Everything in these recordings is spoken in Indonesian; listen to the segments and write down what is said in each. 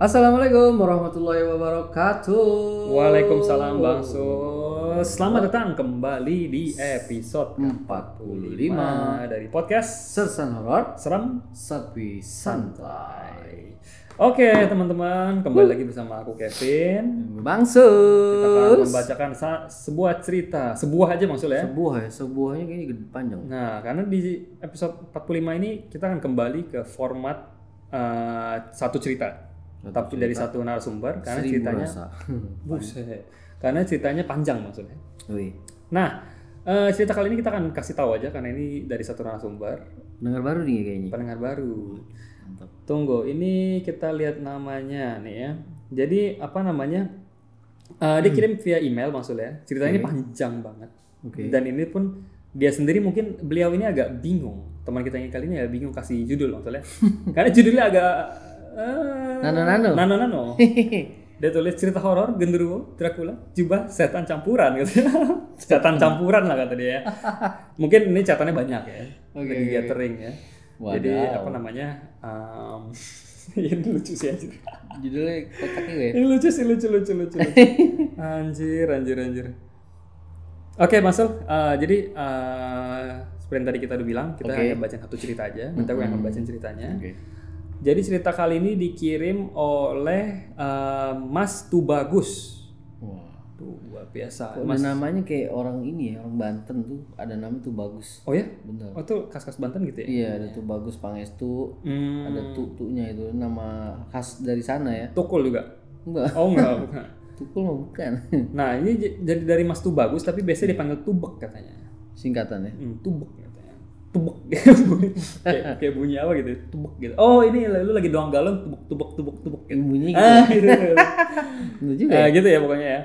Assalamualaikum warahmatullahi wabarakatuh. Waalaikumsalam Bang Sus. Selamat datang kembali di episode 45 dari podcast Sersan Horor Serem Sapi Santai. Oke teman-teman, kembali lagi bersama aku Kevin. Bang Kita akan Sus. membacakan sebuah cerita, sebuah aja maksudnya. ya. Sebuah ya, sebuahnya kayaknya gede panjang. Nah, karena di episode 45 ini kita akan kembali ke format eh, satu cerita. Tapi dari satu narasumber karena Seribu ceritanya. Buset. Karena ceritanya panjang maksudnya. Wih, Nah, eh, cerita kali ini kita akan kasih tahu aja karena ini dari satu narasumber, dengar baru nih kayaknya. pendengar baru. Mantap. Tunggu, ini kita lihat namanya nih ya. Jadi apa namanya? Eh, dia kirim via email maksudnya. Ceritanya ini panjang banget. Oke. Dan ini pun dia sendiri mungkin beliau ini agak bingung. Teman kita yang kali ini ya bingung kasih judul maksudnya. karena judulnya agak eh, Nano-nano. Nano-nano. Dia tulis cerita horor, genderuwo, Dracula, jubah, setan campuran gitu. setan campuran lah kata dia. ya. Mungkin ini catatannya banyak ya. Oke, Lagi oke. gathering ya. Jadi Wadaw. apa namanya? Um, ini lucu sih anjir. Judulnya kotak gue. Ini lucu sih lucu lucu lucu. lucu. anjir anjir anjir. Oke Masel, uh, jadi uh, seperti yang tadi kita udah bilang, kita Oke. hanya baca satu cerita aja. Bentar gue yang akan bacain ceritanya. Oke. Jadi cerita kali ini dikirim oleh uh, Mas Tubagus. Wah. Tuh luar biasa. Kok ada namanya kayak orang ini ya, orang Banten tuh ada nama tuh bagus. Oh ya? Bener. Oh tuh kas-kas Banten gitu ya? Iya, ada tuh bagus Pangestu, Hmm, ada tutunya itu nama khas dari sana ya. Tukul juga? Enggak, Oh enggak, bukan. tukul mah bukan. Nah ini jadi dari Mas Tubagus tapi biasanya dipanggil Tubek katanya. Singkatan ya. Hmm, tubek Tubek. kayak, kayak bunyi apa gitu? Tubek gitu. Oh ini lu lagi doang galon tubek tubek tubek tubek gitu. Bunyi gitu. Ah, gitu. gitu. Juga. Nah, gitu ya pokoknya ya.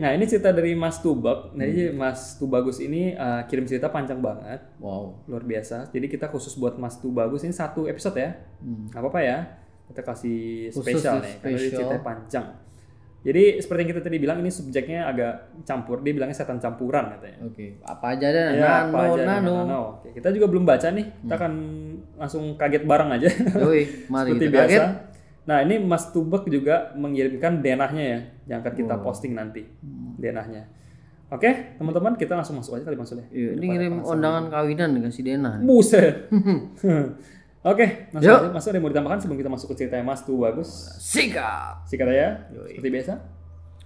Nah ini cerita dari Mas Tubek. Nah jadi Mas Tubagus ini uh, kirim cerita panjang banget, Wow. luar biasa. Jadi kita khusus buat Mas Tubagus ini satu episode ya. Hmm. Nggak apa-apa ya. Kita kasih Khusus spesial nih, karena ceritanya panjang. Jadi seperti yang kita tadi bilang ini subjeknya agak campur. Dia bilangnya setan campuran katanya. Oke, apa aja dah Ya, nano apa aja nano. nano. Oke, kita juga belum baca nih. Kita akan langsung kaget bareng aja. Yoi, mari Seperti kita biasa. kaget. Nah, ini Mas Tubek juga mengirimkan denahnya ya, yang akan Oh. kita posting nanti. Hmm. Denahnya. Oke, teman-teman, kita langsung masuk aja kali Mas ya. Iya, ini ngirim undangan kawinan dengan si Dena. nih. Buset. Oke, langsung Yuk. Mas ada yang mau ditambahkan sebelum kita masuk ke ceritanya Mas tuh bagus. Sikat. Sikat aja. Yoi. Seperti biasa.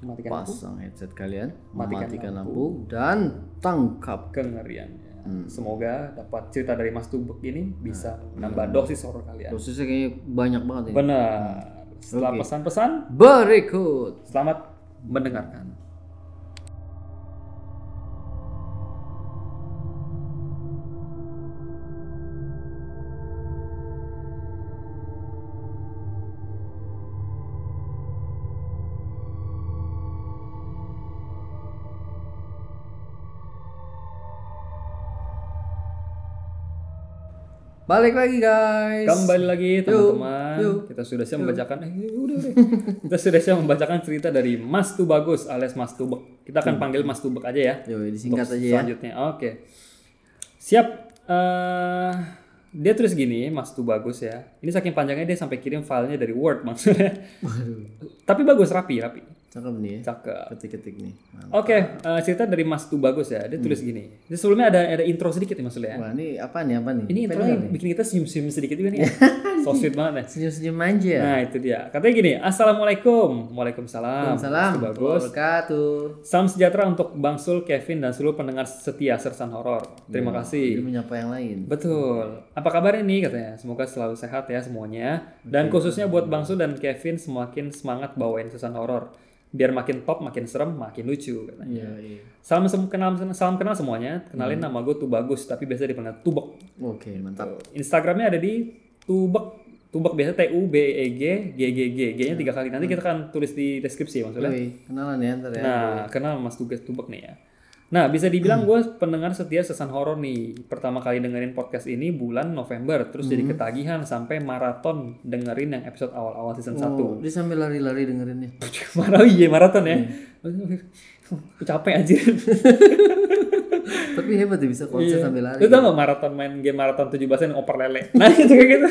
Matikan lampu. Pasang headset kalian, Matikan matikan lampu dan tangkap. Kengeriannya. Hmm. Semoga dapat cerita dari Mas Tubek ini bisa menambah dosis horor kalian. Dosisnya kayaknya banyak banget ini. Benar. Setelah Oke. pesan-pesan, Berikut. selamat mendengarkan. Balik lagi guys. Kembali lagi teman-teman. Kita sudah siap membacakan eh udah udah. Kita sudah siap membacakan cerita dari Mas Tubagus alias Mas Tubek. Kita akan panggil Mas Tubek aja ya. Yo, disingkat Untuk aja ya. Selanjutnya. Oke. Siap. Eh dia tulis gini, Mas Tubagus ya. Ini saking panjangnya dia sampai kirim filenya dari Word maksudnya. Waduh, Tapi bagus rapi, rapi. Cakep nih ya. Cakep. Ketik-ketik nih. Oke, eh, cerita dari Mas Tubagus ya. Dia tulis gini. Jadi sebelumnya ada ada intro sedikit ya maksudnya. ya. Wah, ini apa nih? Apa nih? Ini intro nih? bikin kita senyum-senyum sedikit juga nih. so sweet banget ya. Senyum-senyum aja. Nah itu dia. Katanya gini, Assalamualaikum. Waalaikumsalam. Salam. Bagus. Wabarakatuh. Salam sejahtera untuk Bang Sul, Kevin, dan seluruh pendengar setia Sersan Horor. Terima Dia kasih. menyapa yang lain. Betul. Apa kabar ini katanya? Semoga selalu sehat ya semuanya. Dan khususnya buat Bang Sul dan Kevin semakin semangat bawain Sersan Horor. Biar makin top, makin serem, makin lucu katanya. Iya, iya. Salam sem- kenal salam kenal semuanya. Kenalin Hmm. nama gue tuh bagus, tapi biasa dipanggil Tubek. Oke, mantap. Instagramnya ada di Tubek Tubek biasa T U B E G G G G G nya tiga kali nanti kita akan tulis di deskripsi maksudnya. Yoi, kenalan ya ntar ya. Nah kenal Mas Tugas Tubek nih ya. Nah bisa dibilang gue pendengar setia sesan horor nih. Pertama kali dengerin podcast ini bulan November, terus jadi ketagihan sampai maraton dengerin yang episode awal-awal season 1 Oh, dia sambil lari-lari dengerinnya. Marah iya maraton ya. Aku capek aja. Tapi hebat ya bisa konser sambil lari. Lu tau gak maraton main game maraton 17 yang oper lele? Nah itu kayak gitu.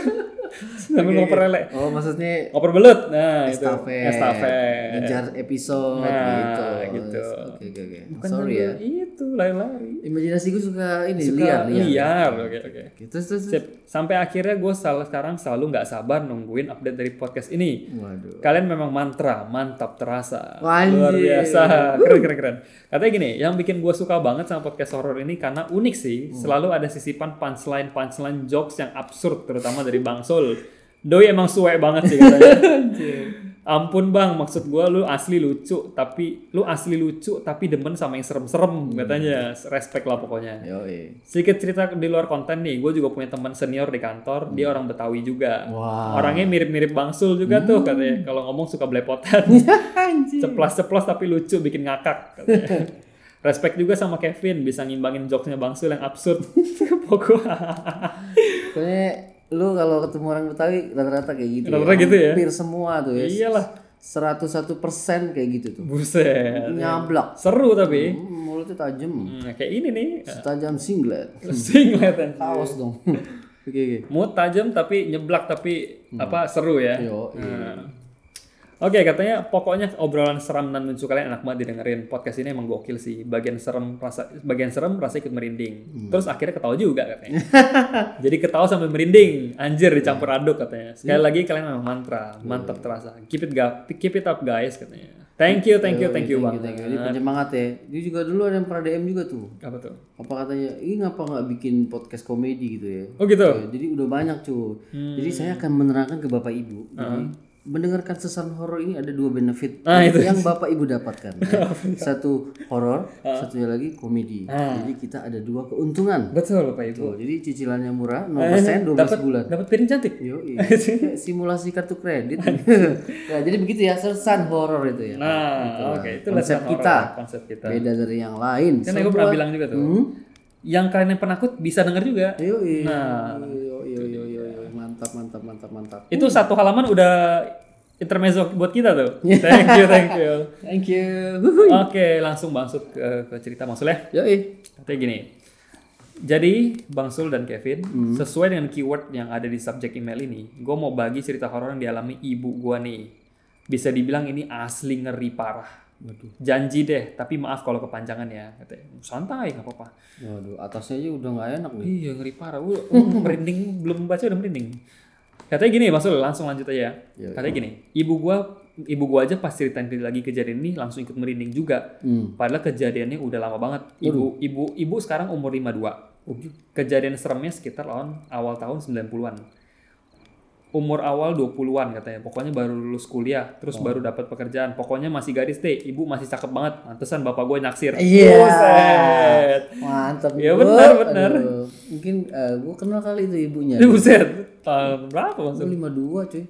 Sambil ngoper lele. Oh maksudnya Oper belut. Nah itu. estafet, Estafet. ngejar episode Nah, gitu. gitu. Oke oke oke. Bukan Sorry ya. Itu lari-lari. Imajinasi gue suka ini Suka liar liar. liar. Oke oke. Terus terus. Sampai akhirnya gue selalu sekarang selalu nggak sabar nungguin update dari podcast ini. Waduh. Kalian memang mantra, mantap terasa. Wah, Luar biasa. Keren keren keren. Katanya gini, yang bikin gue suka banget sama podcast horror ini karena unik sih. Hmm. Selalu ada sisipan punchline punchline jokes yang absurd terutama dari Bang Sol. Doi emang suwe banget sih katanya. Ampun bang, maksud gue lu asli lucu, tapi lu asli lucu tapi demen sama yang serem-serem katanya. Respect lah pokoknya. Yo eh. Sedikit cerita di luar konten nih, gue juga punya teman senior di kantor, dia orang Betawi juga. Wah. Orangnya mirip-mirip Bang Sul juga tuh katanya. Kalau ngomong suka belepotan. Ceplas-ceplos tapi lucu, bikin ngakak katanya. Respect juga sama Kevin, bisa ngimbangin jokesnya Bang Sul yang absurd. Pokoknya lu kalau ketemu orang Betawi rata-rata kayak gitu. Rata-rata gitu ya? Hampir semua tuh ya. iyalah. 101 persen kayak gitu tuh. Buset. Nyablak. Seru tapi. Hmm, mulutnya tajam. Hmm, kayak ini nih. Setajam singlet. Singlet. Kaos dong. Oke oke. Mood tajam tapi nyeblak tapi apa seru ya. Yo, Nah. Oke, katanya pokoknya obrolan seram dan lucu kalian enak banget didengerin. Podcast ini emang gokil sih. Bagian serem rasa bagian serem rasa ikut merinding. Terus akhirnya ketawa juga katanya. Jadi ketawa sambil merinding. Anjir dicampur aduk katanya. Sekali lagi kalian memang mantra, mantap terasa. Keep it ga- keep it up guys katanya. Thank you, thank you, thank you banget. Thank you. Ini penyemangat ya. Dia juga dulu ada yang pernah DM juga tuh. Apa tuh? Apa katanya, ini ngapa nggak bikin podcast komedi gitu ya? Oh gitu. Ya, jadi udah banyak cuy. Jadi saya akan menerangkan ke bapak ibu. Jadi mendengarkan sesan horor ini ada dua benefit Ah, yang, itu. yang bapak ibu dapatkan. ya. Satu horor, satunya lagi komedi. Ah. Jadi kita ada dua keuntungan. Betul, Pak Ibu. Tuh, jadi cicilannya murah, 0% 12 Dapat bulan. dapat piring cantik. Yo, Kayak simulasi kartu kredit. nah, jadi begitu ya sesan horor itu ya. Nah, oke, itu konsep kita. horor, konsep kita. Beda dari yang lain. Kan aku pernah bilang juga tuh. Hmm? Yang kalian yang penakut bisa denger juga. Yo, Nah. yo, yo, yo, yo, yo, mantap, mantap, mantap, mantap. Itu satu halaman udah intermezzo buat kita tuh. Thank you, thank you. Thank you. Oke, langsung bangsut ke, ke cerita maksudnya. Yo, Katanya gini. Jadi, Bang Sul dan Kevin, sesuai dengan keyword yang ada di subjek email ini, gue mau bagi cerita horor yang dialami ibu gue nih. Bisa dibilang ini asli ngeri parah. Waduh. Janji deh, tapi maaf kalau kepanjangan ya. Katanya, santai, nggak apa-apa. Waduh, atasnya aja udah nggak enak nih. Iya ngeri parah. Gue merinding belum baca udah merinding. Katanya gini, Mas Ul, langsung lanjut aja. Iya, Katanya gini, ibu gua ibu gua aja pas ceritain lagi kejadian ini langsung ikut merinding juga. Hmm. Padahal kejadiannya udah lama banget. Ibu ibu ibu sekarang umur 52. Kejadian seremnya sekitar tahun awal tahun 90-an. Umur awal 20-an katanya. Pokoknya baru lulus kuliah, terus baru dapat pekerjaan. Pokoknya masih gadis deh. Ibu masih cakep banget. Mantesan bapak gue naksir. Iya. Buset. Mantap. Ya, Bu. benar, benar. Mungkin eh, gua kenal kali itu ibunya. Ini buset. Tahun berapa maksudnya? 52 cuy.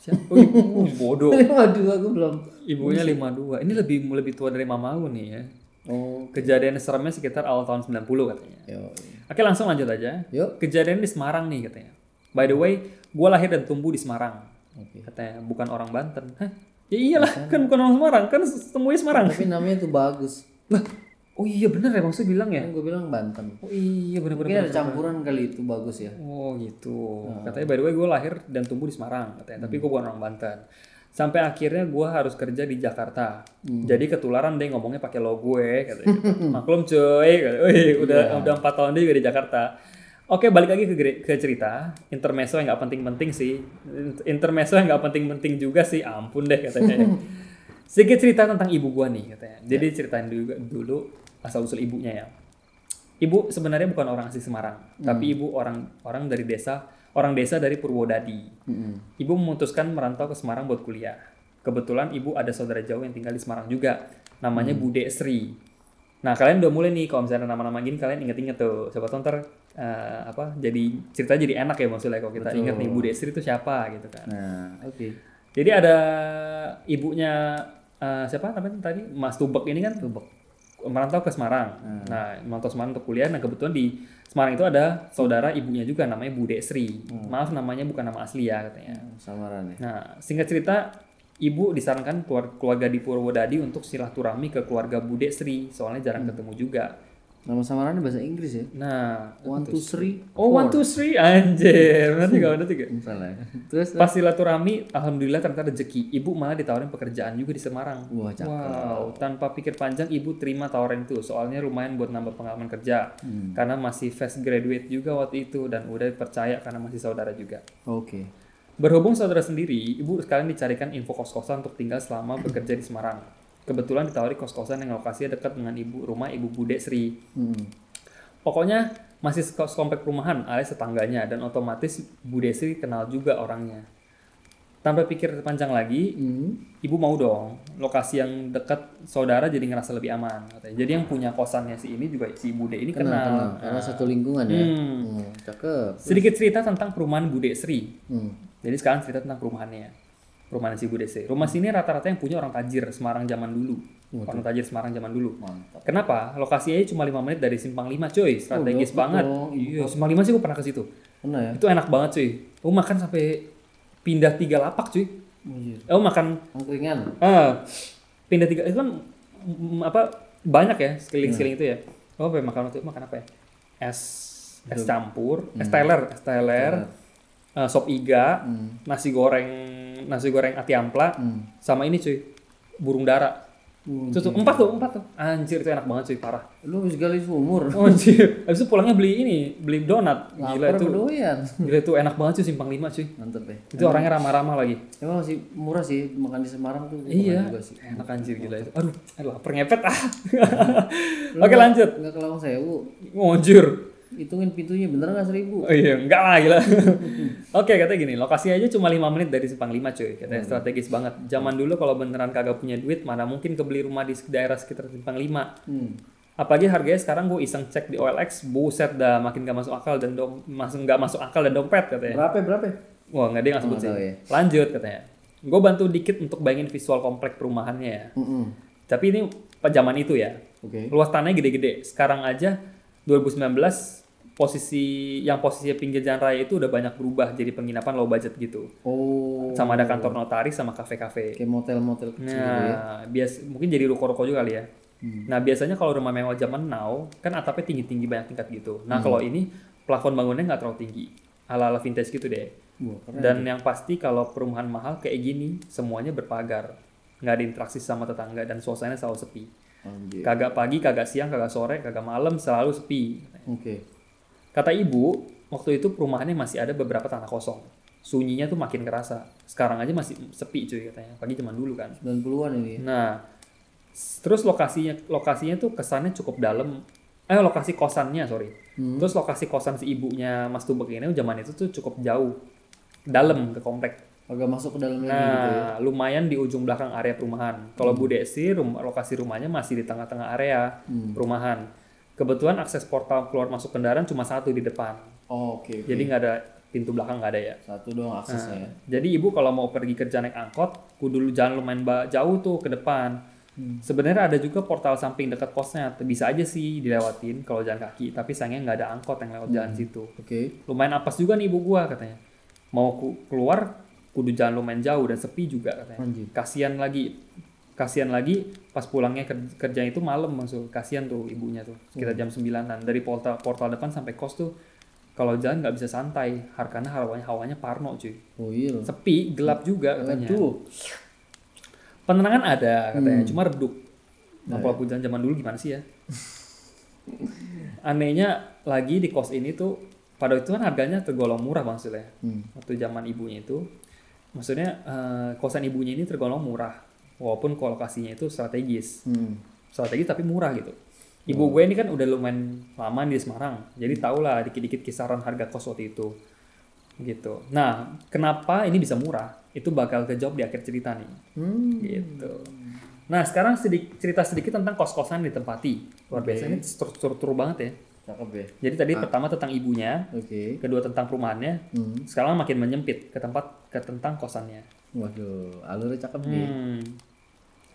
Siapa? Oh, ibu, bodoh. 52 gua belum. Ibunya 52. Ini lebih lebih tua dari mamaku nih ya. Oh, Kejadian seremnya sekitar awal tahun 90 katanya. yo. Oke langsung lanjut aja. Yuk. Kejadian di Semarang nih katanya. By the way, gue lahir dan tumbuh di Semarang. Oke. Katanya bukan orang Banten. Hah? Ya iyalah, kan bukan orang Semarang, kan temunya Semarang. Tapi namanya tuh bagus. Lah, oh iya bener ya maksudnya bilang ya. Kan gue bilang Banten. Oh iya Mungkin bener-bener. ada campuran kali itu bagus ya. Oh gitu. Katanya by the way gue lahir dan tumbuh di Semarang katanya, tapi gue bukan orang Banten. Sampai akhirnya gue harus kerja di Jakarta. Jadi ketularan deh ngomongnya pakai lo gue katanya. gitu. Maklum cuy, katanya. Wih, udah udah empat tahun dia juga di Jakarta. Oke balik lagi ke, ke cerita. Intermezzo yang nggak penting-penting sih. Intermezzo yang nggak penting-penting juga sih. Ampun deh katanya. Sedikit cerita tentang ibu gua nih katanya. Jadi ceritain dulu, dulu asal usul ibunya ya. Ibu sebenarnya bukan orang asli Semarang tapi ibu orang orang dari desa orang desa dari Purwodadi. Mm-mm. ibu memutuskan merantau ke Semarang buat kuliah. Kebetulan ibu ada saudara jauh yang tinggal di Semarang juga. Namanya Bude Sri nah kalian udah mulai nih kalau misalnya nama-nama gini kalian inget-inget tuh siapa tahu ntar eh, apa jadi cerita jadi enak ya maksudnya kalau kita inget nih Bude Sri itu siapa gitu kan Nah, oke. jadi ada ibunya eh, siapa namanya tadi Mas Tubek ini kan Tubek merantau ke Semarang. Nah, merantau Semarang untuk kuliah. Nah, kebetulan di Semarang itu ada saudara ibunya juga namanya Bude Sri. Maaf namanya bukan nama asli ya katanya. Samaran ya. Nah, singkat cerita ibu disarankan keluar- keluarga di Purwodadi untuk silaturahmi ke keluarga Bude Sri, soalnya jarang ketemu juga. Nama samarannya bahasa Inggris ya. Nah, One two three. oh one two three anjir, benar juga. Salah. ya. Terus Pas silaturahmi, alhamdulillah ternyata rezeki. Ibu malah ditawarin pekerjaan juga di Semarang. wah cakep. Wow, tanpa pikir panjang ibu terima tawaran itu. Soalnya lumayan buat nambah pengalaman kerja. Hmm. Karena masih fresh graduate juga waktu itu dan udah percaya karena masih saudara juga. Oke. Berhubung saudara sendiri, ibu sekalian dicarikan info kos-kosan untuk tinggal selama bekerja di Semarang. Kebetulan ditawari kos-kosan yang lokasinya dekat dengan ibu rumah ibu Bude Sri. Hmm. Pokoknya masih komplek perumahan alias tetangganya dan otomatis Bu Desi kenal juga orangnya. Tanpa pikir panjang lagi, Hmm. ibu mau dong lokasi yang dekat saudara jadi ngerasa lebih aman. Katanya. Jadi yang punya kosannya si ini juga si Bude ini Kenal, kenal. kenal. Karena satu lingkungan ya. Hmm. Hmm, cakep. Sedikit cerita tentang perumahan Bude Sri. Hmm. Jadi sekarang cerita tentang perumahannya. Perumahan si Bude Sri. Rumah sini rata-rata yang punya orang tajir Semarang zaman dulu. Orang tajir Semarang zaman dulu. Mantap. Kenapa? Lokasinya cuma 5 menit dari Simpang 5 cuy. Strategis deket banget. Iya, Simpang 5 sih gue pernah ke situ. Pernah ya? Itu enak banget cuy. Lu makan sampai pindah tiga lapak cuy. Iya. Lu makan Angkringan. ah pindah tiga itu kan mm, apa banyak ya sekeliling-sekeliling itu ya. Oh, apa makan waktu itu makan apa ya? Es es campur, es teler, es teler, eh, sop iga, Hmm. nasi goreng nasi goreng ati ampla, Hmm. sama ini cuy burung dara. Hmm. Tuh empat tuh empat tuh. Anjir itu enak banget cuy parah. Lu sekali seumur. Oh, anjir. Habis itu pulangnya beli ini, beli donat. Gila Lapar itu. doyan? Gila itu enak banget cuy simpang 5 cuy. Mantep ya. Itu orangnya ramah-ramah lagi. Emang masih murah sih makan di Semarang tuh. Iya. juga sih. Enak anjir gila itu. Aduh, aduh lapar ngepet ah. Oke lanjut. Enggak ke Lawang Sewu. Ngojur. Hitungin pintunya bener nggak seribu? Oh iya, enggak lah gila. Oke, katanya gini, lokasi aja cuma 5 menit dari Simpang 5 cuy. Katanya Hmm. strategis banget. Zaman dulu kalau beneran kagak punya duit, mana mungkin kebeli rumah di daerah sekitar Simpang 5. Hmm. Apalagi harganya sekarang gue iseng cek di OLX, buset dah makin gak masuk akal dan dom, masuk nggak masuk akal dan dompet katanya. Berapa berapa? Wah nggak dia nggak sebut Oh, sih. ya. Lanjut katanya. Gue bantu dikit untuk bayangin visual komplek perumahannya ya. Mm-mm. Tapi ini zaman itu ya. Oke. Luas tanahnya gede-gede. Sekarang aja 2019 posisi yang posisinya pinggir jalan raya itu udah banyak berubah jadi penginapan low budget gitu. Oh. Sama ada kantor notaris sama kafe-kafe. Kayak motel-motel kecil gitu ya. Nah, bias mungkin jadi ruko-ruko juga kali ya. Hmm. Nah, biasanya kalau rumah mewah zaman now kan atapnya tinggi-tinggi banyak tingkat gitu. Nah, Hmm. kalau ini plafon bangunnya nggak terlalu tinggi. Ala-ala vintage gitu deh. Wah. Dan yang pasti kalau perumahan mahal kayak gini semuanya berpagar. Nggak ada interaksi sama tetangga dan suasananya selalu sepi. Anjir. Kagak pagi, kagak siang, kagak sore, kagak malam, selalu sepi. Oke. Kata ibu, waktu itu perumahannya masih ada beberapa tanah kosong. Sunyinya tuh makin kerasa. Sekarang aja masih sepi cuy katanya. Pagi zaman dulu kan. 90-an ini ya. Nah, terus lokasinya lokasinya tuh kesannya cukup dalam. Eh lokasi kosannya sorry. Hmm. Terus lokasi kosan si ibunya Mas Tubek ini zaman itu tuh cukup jauh, dalam ke komplek. Agak masuk ke dalam lagi gitu ya. Nah, lumayan di ujung belakang area perumahan. Kalau Bu Desi, rum- lokasi rumahnya masih di tengah-tengah area Hmm. perumahan. Kebetulan akses portal keluar masuk kendaraan cuma satu di depan. Oh, oke. oke. Jadi nggak ada pintu belakang nggak ada ya. Satu doang aksesnya ya. Jadi ibu kalau mau pergi kerja naik angkot, kudu dulu jalan lumayan jauh tuh ke depan. Hmm. Sebenarnya ada juga portal samping dekat kosnya, bisa aja sih dilewatin kalau jalan kaki. Tapi sayangnya nggak ada angkot yang lewat Hmm. jalan situ. Oke. Lumayan apes juga nih ibu gua katanya. Mau ku- keluar, kudu jalan lumayan jauh dan sepi juga katanya. Kasihan lagi, kasihan lagi pas pulangnya ker- kerja itu malam maksud kasihan tuh ibunya tuh sekitar jam 9-an dari portal portal depan sampai kos tuh kalau jalan nggak bisa santai. Karena hawanya hawanya parno cuy. Oh iya. sepi gelap juga katanya. Aduh. penerangan ada katanya Hmm. cuma redup. Nah kalau jalan zaman dulu gimana sih ya? Anehnya lagi di kos ini tuh pada itu kan harganya tergolong murah maksudnya Hmm. waktu zaman ibunya itu. Maksudnya eh, kosan ibunya ini tergolong murah walaupun lokasinya itu strategis. Hmm. strategis tapi murah gitu. Ibu gue ini kan udah lumayan lama di Semarang. Jadi tau lah dikit-dikit kisaran harga kos waktu itu. Gitu. Nah kenapa ini bisa murah? Itu bakal kejawab di akhir cerita nih. Hmm. gitu. Nah sekarang sedikit cerita sedikit tentang kos-kosan ditempati. Luar biasa ini struktur banget ya Cakep ya. jadi tadi pertama tentang ibunya Oke. kedua tentang perumahannya Hmm. sekarang makin menyempit ke tempat ke tentang kosannya Waduh, alurnya cakep nih. Hmm.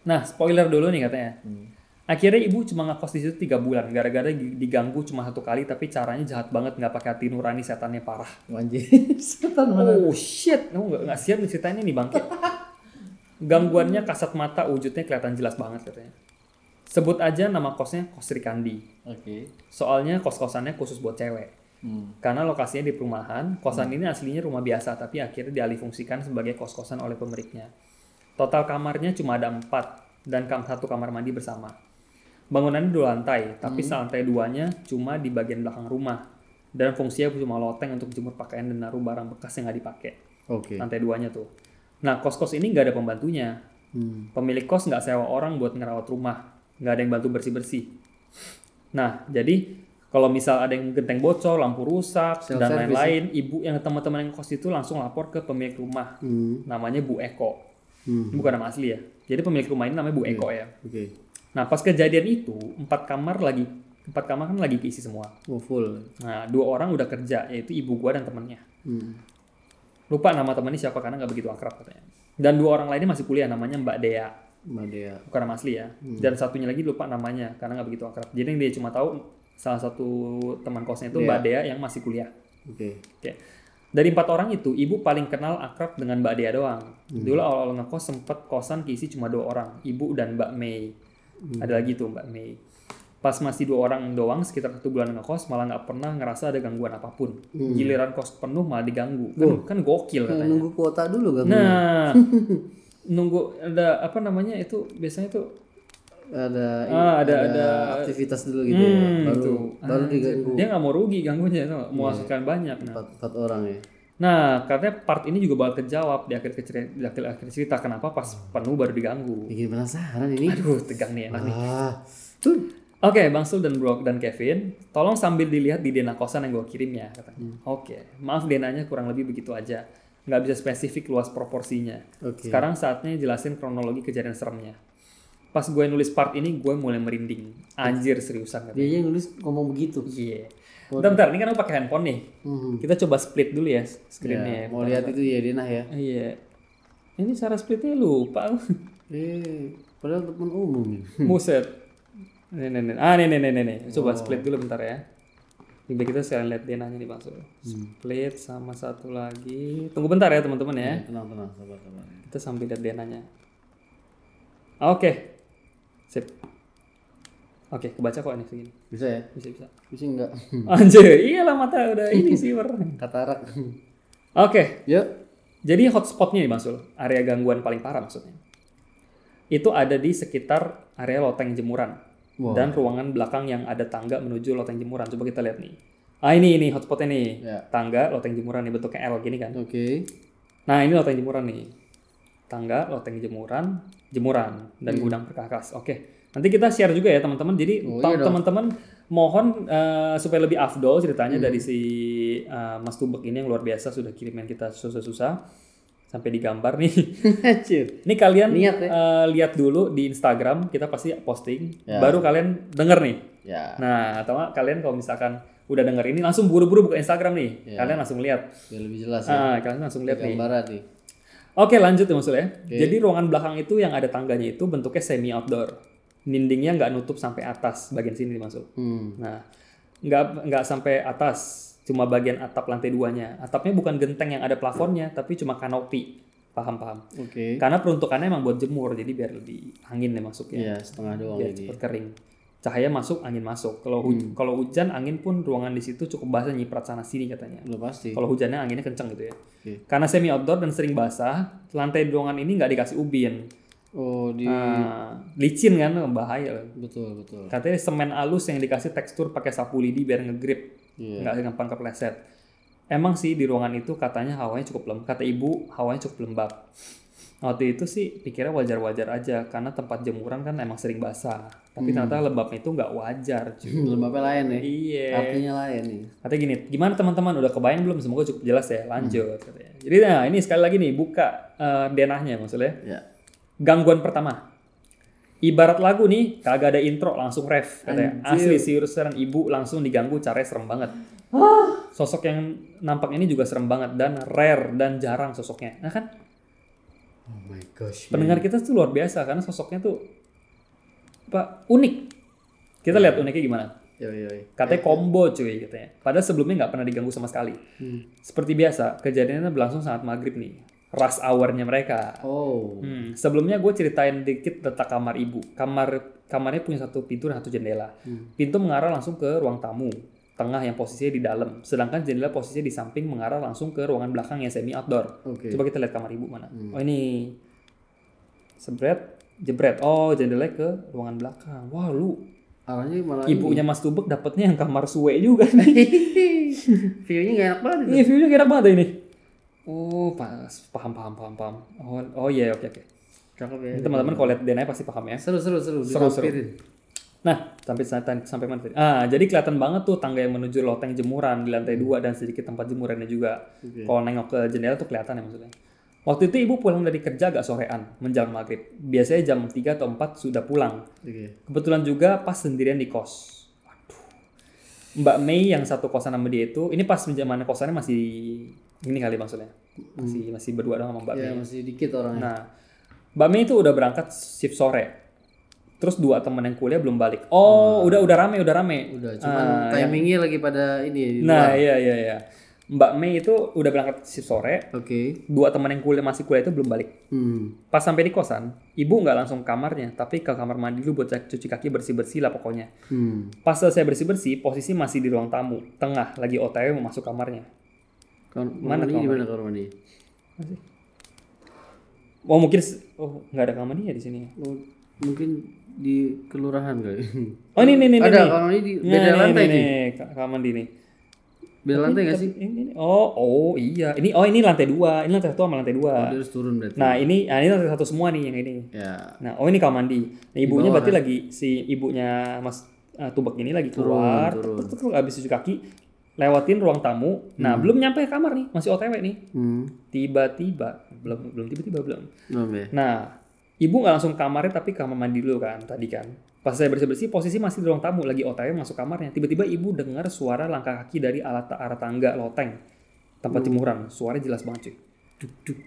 Nah, spoiler dulu nih katanya. Hmm. Akhirnya ibu cuma ngekos di situ tiga bulan, gara-gara di- diganggu cuma satu kali, tapi caranya jahat banget, nggak pakai hati nurani, setannya parah. Anjir. Setan mana? Oh shit, kamu nggak nggak siap nih ceritanya nih bangke. Gangguannya kasat mata, wujudnya kelihatan jelas banget katanya. Sebut aja nama kosnya kos Sri Kandi. Oke. Soalnya kos-kosannya khusus buat cewek. Hmm. Karena lokasinya di perumahan, kosan ini aslinya rumah biasa, tapi akhirnya dialihfungsikan sebagai kos-kosan oleh pemiliknya. Total kamarnya cuma ada empat, dan kam satu kamar mandi bersama. Bangunannya dua lantai, tapi lantai duanya cuma di bagian belakang rumah. Dan fungsinya cuma loteng untuk jemur pakaian dan naruh barang bekas yang nggak dipakai. Oke. Lantai duanya tuh. Nah, kos-kos ini nggak ada pembantunya. Hmm. Pemilik kos nggak sewa orang buat ngerawat rumah, nggak ada yang bantu bersih-bersih. Nah, jadi kalau misal ada yang genteng bocor, lampu rusak, dan Self-service lain-lain, ibu yang teman-teman yang kos itu langsung lapor ke pemilik rumah. Hmm. Namanya Bu Eko. Hmm. Ini bukan nama asli ya. Jadi pemilik rumah ini namanya Bu Eko ya. Oke. Nah, pas kejadian itu, empat kamar lagi, empat kamar kan lagi keisi semua. Oh full. Nah, dua orang udah kerja, yaitu ibu gua dan temennya. Hmm. Lupa nama temennya siapa karena nggak begitu akrab katanya. Dan dua orang lainnya masih kuliah, namanya Mbak Dea. Mbak Dea. bukan nama asli ya. Dan satunya lagi lupa namanya karena nggak begitu akrab. Jadi yang dia cuma tahu salah satu teman kosnya itu Mbak Dea yang masih kuliah. Oke. Oke. Dari empat orang itu, ibu paling kenal akrab dengan Mbak Dea doang. Dulu awal-awal ngekos sempet kosan keisi cuma dua orang, ibu dan Mbak Mei. Ada lagi tuh Mbak Mei. Pas masih dua orang doang, sekitar satu bulan ngekos, malah nggak pernah ngerasa ada gangguan apa pun. Giliran kos penuh malah diganggu. Kan, kan gokil katanya. nunggu kuota dulu kan? Nah, nunggu ada apa namanya itu biasanya tuh Ada Ah, ada- ada- aktivitas dulu gitu ya. Hmm, Baru itu. baru diganggu dia nggak mau rugi ganggunya tuh, mau hasilkan banyak. Nah, empat, empat orang ya. nah katanya part ini juga bakal kejawab di akhir cerita, di akhir, akhir cerita kenapa pas penuh baru diganggu. Bikin penasaran ini. Aduh, tegang nih enak nih. Ah. Oke, Bang Sul dan Bro dan Kevin, tolong sambil dilihat di dena kosan yang gue kirim ya katanya. Oke, maaf denanya kurang lebih begitu aja. Nggak bisa spesifik luas proporsinya. Oke. Sekarang saatnya jelasin kronologi kejadian seremnya. Pas gue nulis part ini, gue mulai merinding. Anjir seriusan katanya. Dia yang nulis ngomong begitu. Iya. Bentar, bentar, ini kan aku pakai handphone nih. Hmm. Kita coba split dulu ya screennya. Ya, mau lihat itu ya Dina ya. Iya. Ini cara splitnya lupa. Eh, padahal teman umum ini. Buset. Nih, nih, nih. Ah, nih, nih, nih, nih, nih. Coba split dulu bentar ya. Ini kita sekalian lihat denanya nih Bang Sul. Split sama satu lagi. Tunggu bentar ya teman-teman ya. Tenang, tenang, sabar, sabar. Kita sambil lihat denanya. Oke. Sip. Oke, kebaca kok ini segini. Bisa ya? Bisa, bisa. Bisa enggak? Anjir, iyalah mata udah ini sih. Katarak. Oke, Yuk. Jadi hotspotnya nih Bang Sul, area gangguan paling parah maksudnya. Itu ada di sekitar area loteng jemuran Wow. dan ruangan belakang yang ada tangga menuju loteng jemuran. Coba kita lihat nih. Ah ini ini hotspotnya nih, Ya. tangga loteng jemuran nih bentuknya L gini kan. Oke. Nah ini loteng jemuran nih, tangga loteng jemuran, jemuran dan Hmm. gudang perkakas. Oke, nanti kita share juga ya teman-teman. Jadi Oh, iya teman-teman mohon eh, supaya lebih afdol ceritanya Hmm. dari si eh, Mas Tubek ini yang luar biasa sudah kirimin kita susah-susah sampai digambar nih. Ini kalian Niat ya. eh, lihat dulu di Instagram kita pasti posting, Ya. baru kalian denger nih. Ya. Nah, atau kalian kalau misalkan udah denger ini langsung buru-buru buka Instagram nih, Ya. kalian langsung lihat. Biar lebih jelas ya. Ah, kalian langsung lihat nih. Gambaran nih. Oke lanjut ya maksudnya. Jadi ruangan belakang itu yang ada tangganya itu bentuknya semi outdoor. Dindingnya nggak nutup sampai atas bagian sini dimaksud. Hmm. Nah nggak nggak sampai atas, cuma bagian atap lantai duanya. Atapnya bukan genteng yang ada plafonnya, tapi cuma kanopi. Paham paham. Oke. Karena peruntukannya emang buat jemur, jadi biar lebih angin deh masuknya, Iya, setengah doang biar cepet kering. Cahaya masuk, angin masuk. Kalau hu- kalau hujan, angin pun ruangan di situ cukup basah nyiprat sana sini katanya. Udah pasti. Kalau hujannya anginnya kenceng gitu ya. Oke. Karena semi outdoor dan sering basah, lantai ruangan ini nggak dikasih ubin. Oh, di Nah, licin kan, bahaya. betul, betul. Katanya semen halus yang dikasih tekstur pakai sapu lidi biar ngegrip, Iya. nggak gampang kepleset. Emang sih di ruangan itu katanya hawanya cukup lembab. Kata ibu, hawanya cukup lembab. Waktu itu sih pikirnya wajar-wajar aja karena tempat jemuran kan emang sering basah. Tapi ternyata lembabnya itu nggak wajar. cuy. Lembabnya lain ya. Iya. Artinya lain nih. Katanya gini, gimana teman-teman udah kebayang belum? Semoga cukup jelas ya. Lanjut. Katanya. Jadi nah ini sekali lagi nih buka eh, denahnya maksudnya. Ya. Gangguan pertama. Ibarat lagu nih, kagak ada intro langsung ref katanya. Asli si dan ibu langsung diganggu caranya serem banget. Sosok yang nampak ini juga serem banget dan rare dan jarang sosoknya. Nah kan Oh my gosh. pendengar kita tuh luar biasa karena sosoknya tuh apa unik. Kita lihat uniknya gimana. Yo yo. yo. Katanya combo cuy katanya. Padahal sebelumnya nggak pernah diganggu sama sekali. Hmm. Seperti biasa, kejadiannya berlangsung saat maghrib nih. Rush hour-nya mereka. Oh. Hmm, sebelumnya gue ceritain dikit letak kamar ibu. Kamar kamarnya punya satu pintu dan satu jendela. Pintu mengarah langsung ke ruang tamu, tengah yang posisinya di dalam. Sedangkan jendela posisinya di samping mengarah langsung ke ruangan belakang yang semi outdoor. Oke. Coba kita lihat kamar ibu mana. Oh ini, sebret, jebret. Oh jendelanya ke ruangan belakang. Wah lu, Arahnya malah ibunya Mas Tubek dapetnya yang kamar suwe juga nih. view-nya gak enak banget. Ini view-nya enak banget ini. Oh, pas paham paham paham paham. Oh, oh iya oke oke. Cakep ya. Teman-teman kalau lihat Denai pasti paham ya. Seru seru seru. Seru, seru. Nah, sampai sampai sampai mana tadi? Ah, jadi kelihatan banget tuh tangga yang menuju loteng jemuran di lantai dua dan sedikit tempat jemurannya juga. Oke. Kalau nengok ke jendela tuh kelihatan ya maksudnya. Waktu itu ibu pulang dari kerja agak sorean, menjelang maghrib. Biasanya jam 3 atau 4 sudah pulang. Oke. Kebetulan juga pas sendirian di kos. Waduh. Mbak Mei yang satu kosan sama dia itu, ini pas zaman kosannya masih ini kali maksudnya. Masih masih berdua doang sama Mbak Ya Mei. masih dikit orangnya. Nah, Mbak Mei itu udah berangkat shift sore. Terus dua temen yang kuliah belum balik. Oh, udah udah rame, udah rame. Udah, cuman Ah, timingnya lagi pada ini. di Nah, luar. iya iya iya. Mbak Mei itu udah berangkat shift sore. Oke. Dua teman yang kuliah masih kuliah itu belum balik. Hmm. Pas sampai di kosan, ibu nggak langsung ke kamarnya, tapi ke kamar mandi dulu buat cuci kaki bersih-bersih lah pokoknya. Hmm. Pas selesai bersih-bersih, posisi masih di ruang tamu, tengah, lagi OTW mau masuk kamarnya. Kamar Mana mandi kamar? di mana kamar mandi? Oh mungkin, oh nggak ada kamar mandinya di sini. Oh, mungkin di kelurahan kali. Oh ini ini ini. Ada kamar mandi di beda nih, lantai nih, nih. nih, ka- kamar mandi nih. Beda lantai nggak sih? Ini, ini- oh, oh iya. Ini oh ini lantai dua. Ini lantai satu sama lantai Oh, dua. dia harus turun berarti. Nah ini, nah, ini lantai satu semua nih yang ini. Ya. Nah, oh ini kamar mandi. Nah, ibunya berarti lagi si ibunya Mas uh, Tubek ini lagi keluar, tek, tek, habis cuci kaki, lewatin ruang tamu. Nah, belum nyampe kamar nih, masih OTW nih. Hmm. Tiba-tiba, belum belum tiba-tiba belum. Belum ya. Nah, ibu nggak langsung ke kamarnya tapi ke kamar mandi dulu kan tadi kan. Pas saya bersih-bersih, posisi masih di ruang tamu lagi OTW masuk kamarnya. Tiba-tiba ibu dengar suara langkah kaki dari alat arah tangga loteng tempat jemuran. Suaranya jelas banget cuy.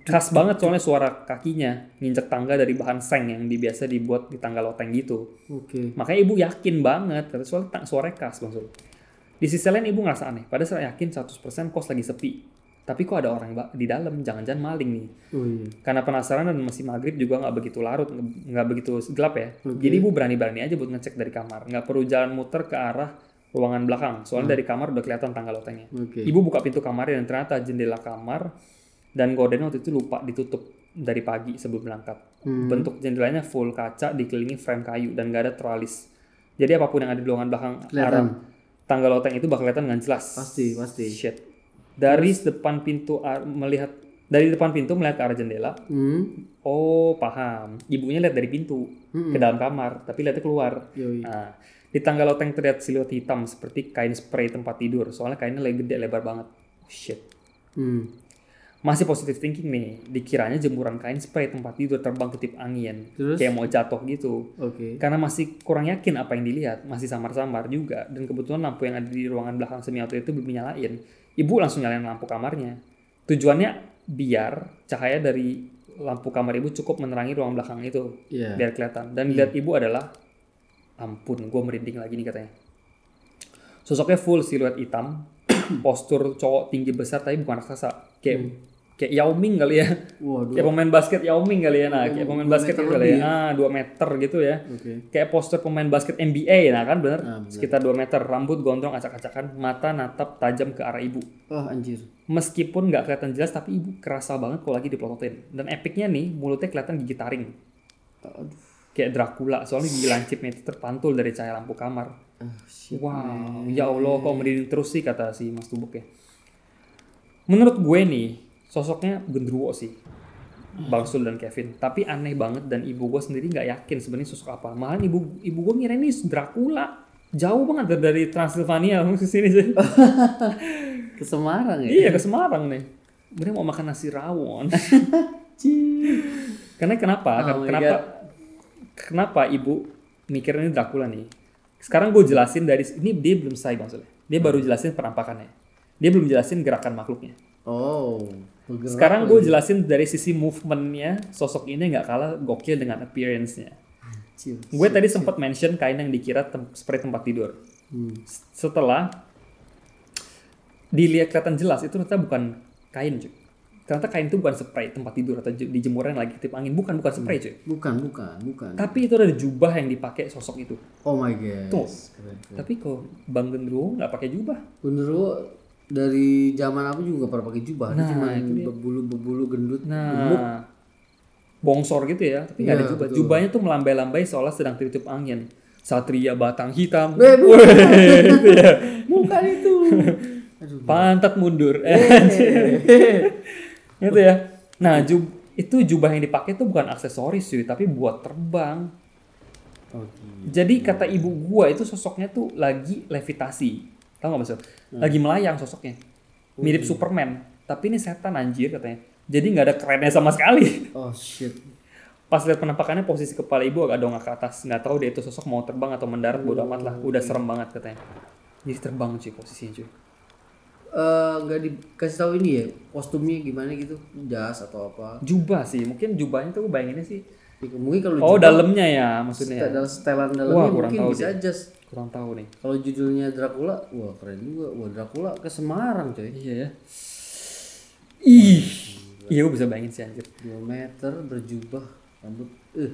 Khas banget soalnya suara kakinya nginjek tangga dari bahan seng yang biasa dibuat di tangga loteng gitu. Oke. Makanya ibu yakin banget karena soalnya ta- suaranya khas Bang Sul. Di sisi lain ibu ngerasa aneh. Padahal saya yakin 100% kos lagi sepi. Tapi kok ada orang di dalam, jangan-jangan maling nih. Oh iya. Karena penasaran dan masih maghrib juga nggak begitu larut, nggak begitu gelap ya. Jadi ibu berani-berani aja buat ngecek dari kamar. Nggak perlu jalan muter ke arah ruangan belakang. Soalnya dari kamar udah kelihatan tangga lotengnya. Oke. Ibu buka pintu kamarnya dan ternyata jendela kamar dan gorden waktu itu lupa ditutup dari pagi sebelum berangkat. Hmm. Bentuk jendelanya full kaca dikelilingi frame kayu dan gak ada tralis. Jadi apa pun yang ada di ruangan belakang Kelihatan. arah tangga loteng itu bakal kelihatan dengan jelas. Pasti, pasti. Shit. Dari depan pintu melihat dari depan pintu melihat ke arah jendela. Hmm. Oh paham. Ibunya lihat dari pintu ke dalam kamar, tapi lihatnya keluar. Yoi. Nah, di tangga loteng terlihat siluet hitam seperti kain spray tempat tidur. Soalnya kainnya lagi gede lebar banget. Oh, shit. Hmm. Masih positive thinking nih. Dikiranya jemuran kain spray tempat tidur terbang ketip angin. Terus? Kayak mau jatuh gitu. Oke. Karena masih kurang yakin apa yang dilihat, masih samar-samar juga. Dan kebetulan lampu yang ada di ruangan belakang semi auto itu belum dinyalain. Ibu langsung nyalain lampu kamarnya. Tujuannya biar cahaya dari lampu kamar ibu cukup menerangi ruang belakang itu. Iya. Biar kelihatan. Dan dilihat ibu adalah, ampun, gue merinding lagi nih katanya. Sosoknya full siluet hitam, postur cowok tinggi besar tapi bukan raksasa. Kayak kayak Yao Ming kali ya. Waduh. Kayak pemain basket Yao Ming kali ya. Nah, kayak pemain basket gitu kali ya. Ah, 2 meter gitu ya. Oke. Kayak poster pemain basket NBA nah kan bener? Ah, bener. Sekitar 2 meter, rambut gondrong acak-acakan, mata natap tajam ke arah ibu. Oh anjir. Meskipun nggak kelihatan jelas tapi ibu kerasa banget kalau lagi dipelototin. Dan epicnya nih mulutnya kelihatan gigi taring. Aduh. Kayak Dracula, soalnya gigi lancipnya itu terpantul dari cahaya lampu kamar. Shit. Wow, ya Allah kok merinding terus sih kata si Mas Tubuk ya. Menurut gue nih, sosoknya gendruwo sih. Bang Sul dan Kevin. Tapi aneh banget dan ibu gue sendiri nggak yakin sebenarnya sosok apa. Malahan ibu ibu gue ngira ini Dracula. Jauh banget dari- Transilvania ke sini sih. Ke Semarang ya? iya ke Semarang nih. Bener mau makan nasi rawon. Karena kenapa? Oh kenapa? Kenapa ibu mikir ini Dracula nih? Sekarang gue jelasin dari ini dia belum selesai maksudnya. Dia baru jelasin penampakannya. Dia belum jelasin gerakan makhluknya. Oh. Bergerak Sekarang gue jelasin dari sisi movementnya sosok ini nggak kalah gokil dengan appearance-nya. Gue tadi sempat mention kain yang dikira tem seperti tempat tidur. Hmm. Setelah dilihat kelihatan jelas itu ternyata bukan kain cuy. ternyata kain itu bukan spray tempat tidur atau je- di jemuran yang lagi ketip angin bukan bukan spray cuy Bukan, bukan, bukan. tapi itu ada jubah yang dipakai sosok itu Oh my god. Tuh. Keren, keren. tapi kok bang gendruwo nggak pakai jubah Genderuwo dari zaman apa juga gak pernah pakai jubah. Dia cuma berbulu-berbulu gendut. nah bongsor gitu ya tapi nggak ada Iya, jubah betul. jubahnya tuh melambai-lambai seolah sedang tertutup angin satria batang hitam Weh, itu ya. bukan itu. Aduh. pantat mundur Eh. itu ya nah jub itu jubah yang dipakai tuh bukan aksesoris cuy tapi buat terbang Oke. jadi kata ibu gua itu sosoknya tuh lagi levitasi tahu nggak maksud lagi melayang sosoknya. Mirip Superman. Tapi ini setan anjir katanya. Jadi nggak ada kerennya sama sekali. Oh shit. pas lihat penampakannya posisi kepala ibu agak dongak ke atas. Nggak tahu dia itu sosok mau terbang atau mendarat bodo amat lah. Udah serem banget katanya. Jadi terbang cuy posisinya cuy. Eh nggak dikasih tahu ini ya kostumnya gimana gitu? Jas atau apa? Jubah sih. Mungkin jubahnya tuh bayanginnya sih mungkin kalau oh dalamnya ya maksudnya ya? dalam setelan Wah, dalamnya kurang mungkin tahu bisa jas kurang tahu nih. Kalau judulnya Dracula wah keren juga. Wah Dracula ke Semarang coy. Iya ya. Ih iya gue bisa bayangin sih anjir. 2 meter berjubah rambut eh.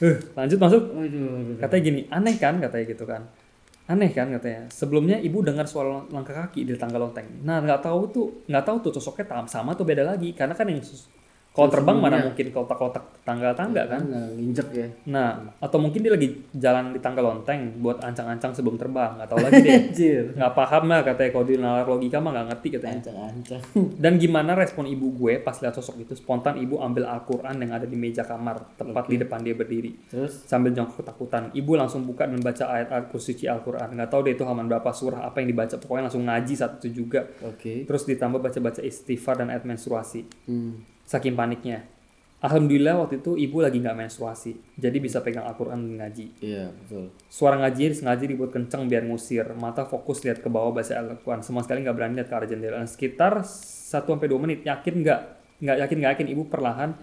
Eh, lanjut masuk. Aduh, aduh. katanya gini aneh kan katanya gitu kan. Aneh kan katanya. Sebelumnya ibu dengar suara langkah kaki di tangga lonteng. Nah nggak tahu tuh nggak tahu tuh sosoknya sama atau beda lagi. Karena kan yang kalau terbang mana mungkin kotak-kotak tangga-tangga kan? Nggak nginjek ya. Nah atau mungkin dia lagi jalan di tangga lonteng buat ancang-ancang sebelum terbang tahu lagi deh. Nggak paham lah katanya kalau di nalar logika mah nggak ngerti katanya. Ancang-ancang. Dan gimana respon ibu gue pas lihat sosok itu? Spontan ibu ambil Al-Quran yang ada di meja kamar tepat di depan dia berdiri. Terus? Sambil jongkok ketakutan. Ibu langsung buka dan baca ayat al suci Al-Quran. Nggak tahu deh itu halaman berapa surah apa yang dibaca. Pokoknya langsung ngaji saat itu juga. Oke. Terus ditambah baca-baca istighfar dan ayat menstruasi. Hmm. Saking paniknya. Alhamdulillah waktu itu ibu lagi nggak menstruasi jadi bisa pegang Al-Quran dan ngaji. Iya betul. Suara ngaji sengaja dibuat kenceng biar ngusir mata fokus lihat ke bawah baca Al-Quran. Sama sekali nggak berani lihat ke arah jendela. Sekitar 1 sampai 2 menit yakin nggak nggak yakin nggak yakin ibu perlahan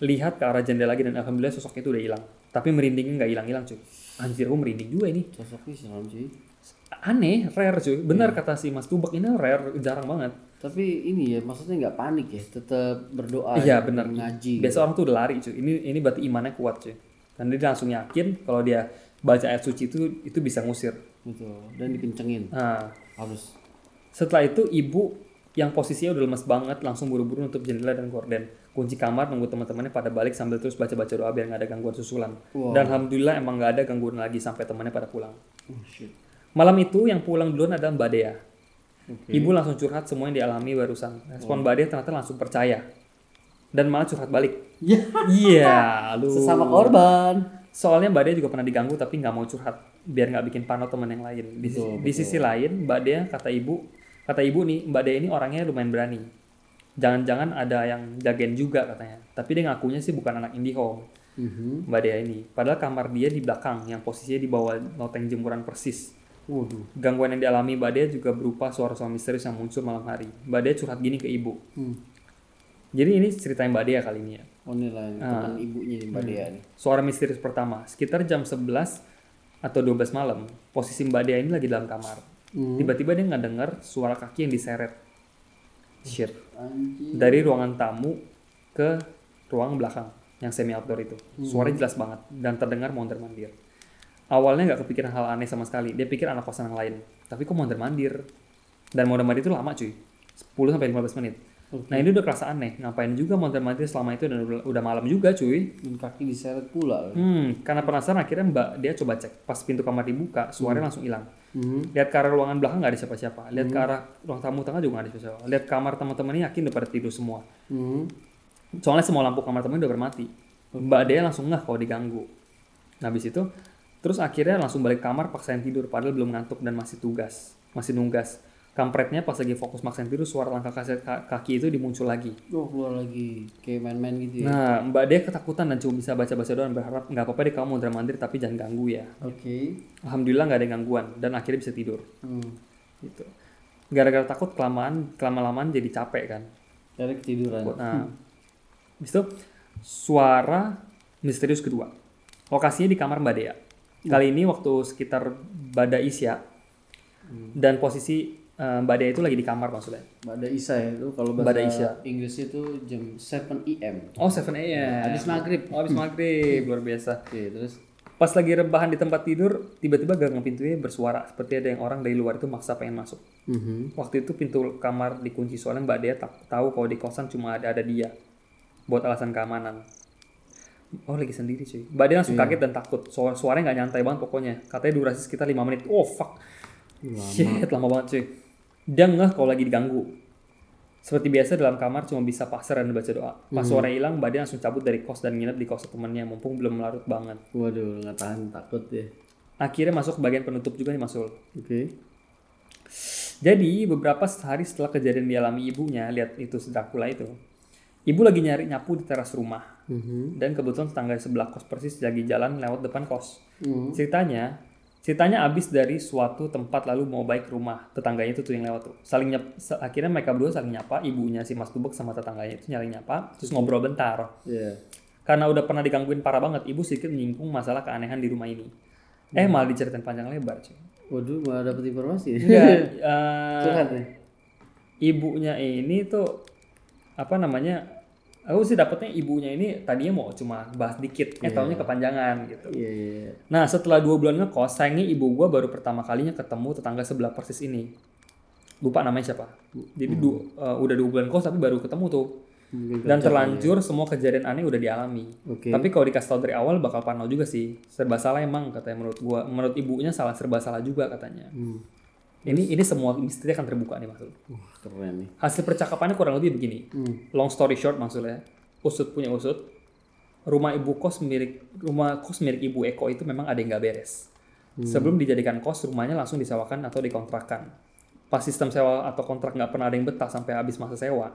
lihat ke arah jendela lagi dan alhamdulillah sosoknya itu udah hilang. Tapi merindingnya nggak hilang hilang cuy. Anjir gue merinding juga ini. Sosoknya serem sih aneh rare cuy. Benar kata si Mas Tubak ini rare jarang banget tapi ini ya maksudnya nggak panik ya tetap berdoa iya ya, benar ngaji biasa orang tuh udah lari cuy ini ini berarti imannya kuat cuy dan dia langsung yakin kalau dia baca ayat suci itu itu bisa ngusir betul dan dikencengin nah harus Setelah itu ibu yang posisinya udah lemes banget langsung buru-buru nutup jendela dan gorden. Kunci kamar nunggu teman-temannya pada balik sambil terus baca-baca doa biar nggak ada gangguan susulan. Wow. Dan alhamdulillah emang nggak ada gangguan lagi sampai temannya pada pulang. oh shit Malam itu yang pulang duluan adalah Mbak Dea. Oke Ibu langsung curhat semua yang dialami barusan. Respon Mbak Dea ternyata langsung percaya. Dan malah curhat balik. ya Iya, lu. sesama korban Soalnya Mbak Dea juga pernah diganggu tapi nggak mau curhat biar nggak bikin panas teman yang lain. Di, Betul, di sisi lain Mbak Dea kata ibu, kata ibu nih Mbak Dea ini orangnya lumayan berani. Jangan-jangan ada yang jagain juga katanya. Tapi dia ngakunya sih bukan anak IndiHome Mhm. Mbak Dea ini. Padahal kamar dia di belakang yang posisinya di bawah loteng jemuran persis. Waduh Gangguan yang dialami Dea juga berupa suara-suara misterius yang muncul malam hari. Dea curhat gini ke ibu. hmm. Jadi ini cerita Mbak Dea kali ini ya. oh ini lah yang Ah. ibunya mbak Hmm. Dea nih Suara misterius pertama, sekitar jam 11 atau 12 malam, posisi Mbak Dea ini lagi dalam kamar. Hmm. Tiba-tiba dia nggak dengar suara kaki yang diseret. Shit. anjir Dari ruangan tamu ke ruang belakang yang semi outdoor itu. Suaranya jelas banget dan terdengar mondar mandir. Awalnya nggak kepikiran hal aneh sama sekali. Dia pikir anak kosan yang lain. Tapi kok mondar mandir? Dan mondar mandir itu lama cuy. 10 sampai 15 menit. Oke. Nah ini udah kerasa aneh. Ngapain juga mondar mandir selama itu dan udah, udah malam juga cuy. dan kaki diseret pula Hmm, karena penasaran akhirnya Mbak dia coba cek. Pas pintu kamar dibuka, suaranya langsung hilang. Mhm. Lihat ke arah ruangan belakang nggak ada siapa-siapa. Lihat ke arah ruang tamu tengah juga nggak ada siapa-siapa. Lihat kamar teman-temannya yakin udah pada tidur semua. Mhm. Soalnya semua lampu kamar temen udah bermati. Mbak Dea langsung ngeh kalau diganggu. Nah, habis itu terus akhirnya langsung balik kamar paksain tidur padahal belum ngantuk dan masih tugas, masih nunggas. Kampretnya pas lagi fokus maksain tidur suara langkah kaki itu dimuncul lagi. oh keluar lagi kayak main-main gitu ya Nah, Mbak Dea ketakutan dan cuma bisa baca-baca doang berharap nggak apa-apa deh kamu mondar mandir tapi jangan ganggu ya. oke Alhamdulillah nggak ada gangguan dan akhirnya bisa tidur. hmm. Gitu. Gara-gara takut kelamaan kelamaan jadi capek kan. Dari ketiduran Nah, habis itu suara misterius kedua. Lokasinya di kamar Mbak Dea. Kali ini waktu sekitar Bada Isya dan posisi eh, Mbak Dea itu lagi di kamar maksudnya. Pada Isa ya itu kalau bahasa Isya. Inggrisnya itu jam 7 AM. Oh 7 a.m. Habis maghrib. Oh, habis maghrib luar biasa. Oke, terus Pas lagi rebahan di tempat tidur, tiba-tiba gagang pintunya bersuara seperti ada yang orang dari luar itu maksa pengen masuk. Mhm. Waktu itu pintu kamar dikunci soalnya Mbak Dea tak tahu kalau di kosan cuma ada ada dia buat alasan keamanan. Oh lagi sendiri cuy. Mbak Dea langsung kaget dan takut. Suara suaranya nggak nyantai banget pokoknya. Katanya durasi sekitar 5 menit. Oh fuck. Shit lama banget cuy. Dia ngeh kalau lagi diganggu. Seperti biasa dalam kamar cuma bisa pasar dan baca doa. Pas suara hilang, Mbak langsung cabut dari kos dan nginep di kos temannya mumpung belum larut banget. Waduh, nggak tahan takut ya. Akhirnya masuk ke bagian penutup juga nih Masul. Oke. Jadi beberapa hari setelah kejadian dialami ibunya, lihat itu si Dracula itu. Ibu lagi nyari nyapu di teras rumah. Mhm. Dan kebetulan tetangga sebelah kos persis lagi jalan lewat depan kos. Mhm. Ceritanya, ceritanya abis dari suatu tempat lalu mau baik rumah. Tetangganya itu tuh yang lewat tuh. Saling nyap, akhirnya mereka berdua saling nyapa. Ibunya si Mas Tubek sama tetangganya itu nyari nyapa. Terus ngobrol bentar. Iya. Karena udah pernah digangguin parah banget, ibu sedikit menyinggung masalah keanehan di rumah ini. Eh malah diceritain panjang lebar cuy. Waduh, malah dapet informasi. Enggak, eh, Curhat nih. ibunya ini tuh apa namanya aku sih dapetnya ibunya ini tadinya mau cuma bahas dikit eh taunya kepanjangan gitu. Iya, iya. iya. nah setelah dua bulan ngekos sayangnya ibu gua baru pertama kalinya ketemu tetangga sebelah persis ini. Lupa namanya siapa. Jadi du- eh, udah dua bulan kos tapi baru ketemu tuh. Mungkin dan terlanjur semua kejadian aneh udah dialami. Oke. tapi kalau dikasih tahu dari awal bakal parno juga sih. Serba salah emang katanya menurut gua. Menurut ibunya salah serba salah juga katanya. Hmm. Ini ini semua misteri akan terbuka nih maksud Wah, keren nih. hasil percakapannya kurang lebih begini. Hmm. long story short maksudnya usut punya usut rumah ibu kos milik rumah kos milik ibu Eko itu memang ada yang nggak beres. Sebelum dijadikan kos rumahnya langsung disewakan atau dikontrakan. Pas sistem sewa atau kontrak nggak pernah ada yang betah sampai habis masa sewa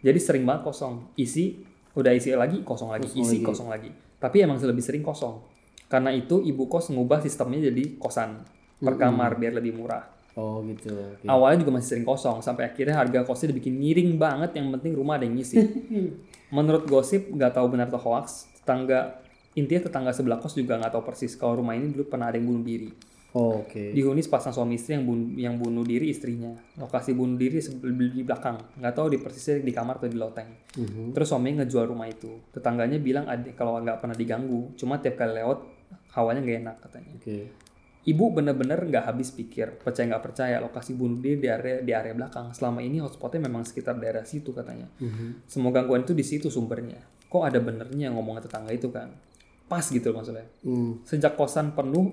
jadi sering banget kosong. Isi udah isi lagi kosong lagi. Kosong isi lagi. kosong lagi. Tapi emang lebih sering kosong. Karena itu ibu kos ngubah sistemnya jadi kosan per kamar biar lebih murah Oh, gitu. Oke. Awalnya juga masih sering kosong sampai akhirnya harga kosnya dibikin miring banget yang penting rumah ada yang ngisi. Menurut gosip nggak tahu benar atau hoax, tetangga intinya tetangga sebelah kos juga nggak tahu persis kalau rumah ini dulu pernah ada yang bunuh diri. Oh, Oke. Dihuni sepasang suami istri yang bunuh, yang bunuh diri istrinya. Lokasi bunuh diri di belakang, nggak tahu di persisnya di kamar atau di loteng. Mhm. Terus suaminya ngejual rumah itu. Tetangganya bilang ada kalau nggak pernah diganggu, cuma tiap kali lewat hawanya nggak enak katanya. Oke. Ibu bener-bener nggak habis pikir, percaya nggak percaya lokasi bunuh diri di area di area belakang. Selama ini hotspotnya memang sekitar daerah situ katanya. Mhm. Semua gangguan itu di situ sumbernya. Kok ada benernya ngomongnya tetangga itu kan? Pas gitu loh maksudnya. Hmm. Sejak kosan penuh,